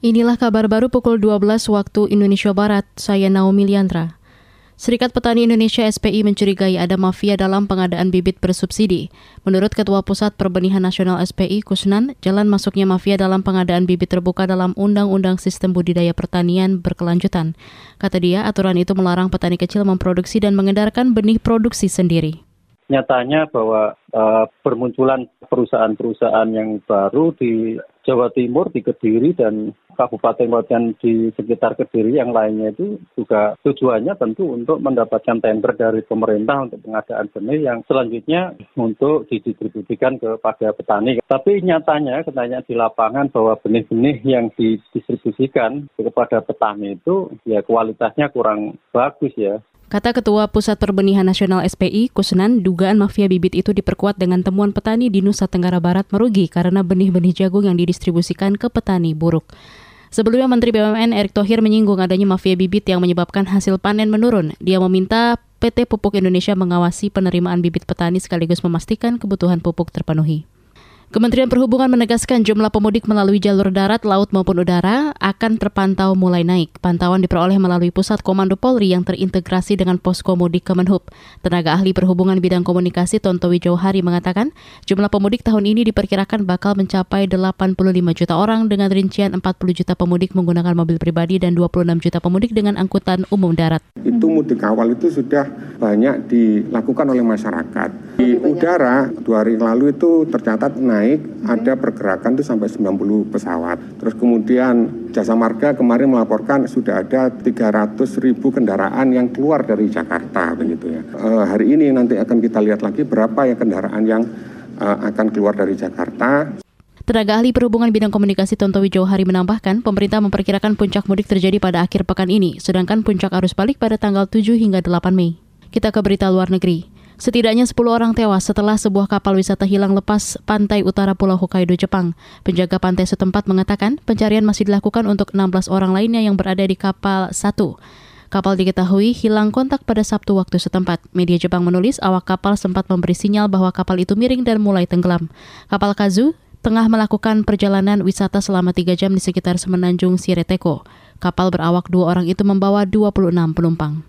Inilah kabar baru pukul 12 waktu Indonesia Barat. Saya Naomi Liandra. Serikat Petani Indonesia SPI mencurigai ada mafia dalam pengadaan bibit bersubsidi. Menurut Ketua Pusat Perbenihan Nasional SPI, Kusnan, jalan masuknya mafia dalam pengadaan bibit terbuka dalam Undang-Undang Sistem Budidaya Pertanian berkelanjutan. Kata dia, aturan itu melarang petani kecil memproduksi dan mengedarkan benih produksi sendiri nyatanya bahwa uh, perusahaan-perusahaan yang baru di Jawa Timur, di Kediri dan kabupaten-kabupaten di sekitar Kediri yang lainnya itu juga tujuannya tentu untuk mendapatkan tender dari pemerintah untuk pengadaan benih yang selanjutnya untuk didistribusikan kepada petani. Tapi nyatanya katanya di lapangan bahwa benih-benih yang didistribusikan kepada petani itu ya kualitasnya kurang bagus ya. Kata Ketua Pusat Perbenihan Nasional SPI, Kusnan, dugaan mafia bibit itu diperkuat dengan temuan petani di Nusa Tenggara Barat merugi karena benih-benih jagung yang didistribusikan ke petani buruk. Sebelumnya Menteri BUMN Erick Thohir menyinggung adanya mafia bibit yang menyebabkan hasil panen menurun. Dia meminta PT Pupuk Indonesia mengawasi penerimaan bibit petani sekaligus memastikan kebutuhan pupuk terpenuhi. Kementerian Perhubungan menegaskan jumlah pemudik melalui jalur darat, laut maupun udara akan terpantau mulai naik. Pantauan diperoleh melalui Pusat Komando Polri yang terintegrasi dengan Posko Mudik Kemenhub. Tenaga ahli perhubungan bidang komunikasi Tontowi Jauhari mengatakan, jumlah pemudik tahun ini diperkirakan bakal mencapai 85 juta orang dengan rincian 40 juta pemudik menggunakan mobil pribadi dan 26 juta pemudik dengan angkutan umum darat. Itu mudik awal itu sudah banyak dilakukan oleh masyarakat. Di udara dua hari lalu itu tercatat naik naik, ada pergerakan itu sampai 90 pesawat. Terus kemudian Jasa Marga kemarin melaporkan sudah ada 300 ribu kendaraan yang keluar dari Jakarta begitu ya. E, hari ini nanti akan kita lihat lagi berapa ya kendaraan yang e, akan keluar dari Jakarta. Tenaga ahli perhubungan bidang komunikasi Tontowi Johari menambahkan, pemerintah memperkirakan puncak mudik terjadi pada akhir pekan ini, sedangkan puncak arus balik pada tanggal 7 hingga 8 Mei. Kita ke berita luar negeri. Setidaknya 10 orang tewas setelah sebuah kapal wisata hilang lepas pantai utara Pulau Hokkaido, Jepang. Penjaga pantai setempat mengatakan pencarian masih dilakukan untuk 16 orang lainnya yang berada di kapal 1. Kapal diketahui hilang kontak pada Sabtu waktu setempat. Media Jepang menulis awak kapal sempat memberi sinyal bahwa kapal itu miring dan mulai tenggelam. Kapal Kazu tengah melakukan perjalanan wisata selama 3 jam di sekitar semenanjung Sireteko. Kapal berawak dua orang itu membawa 26 penumpang.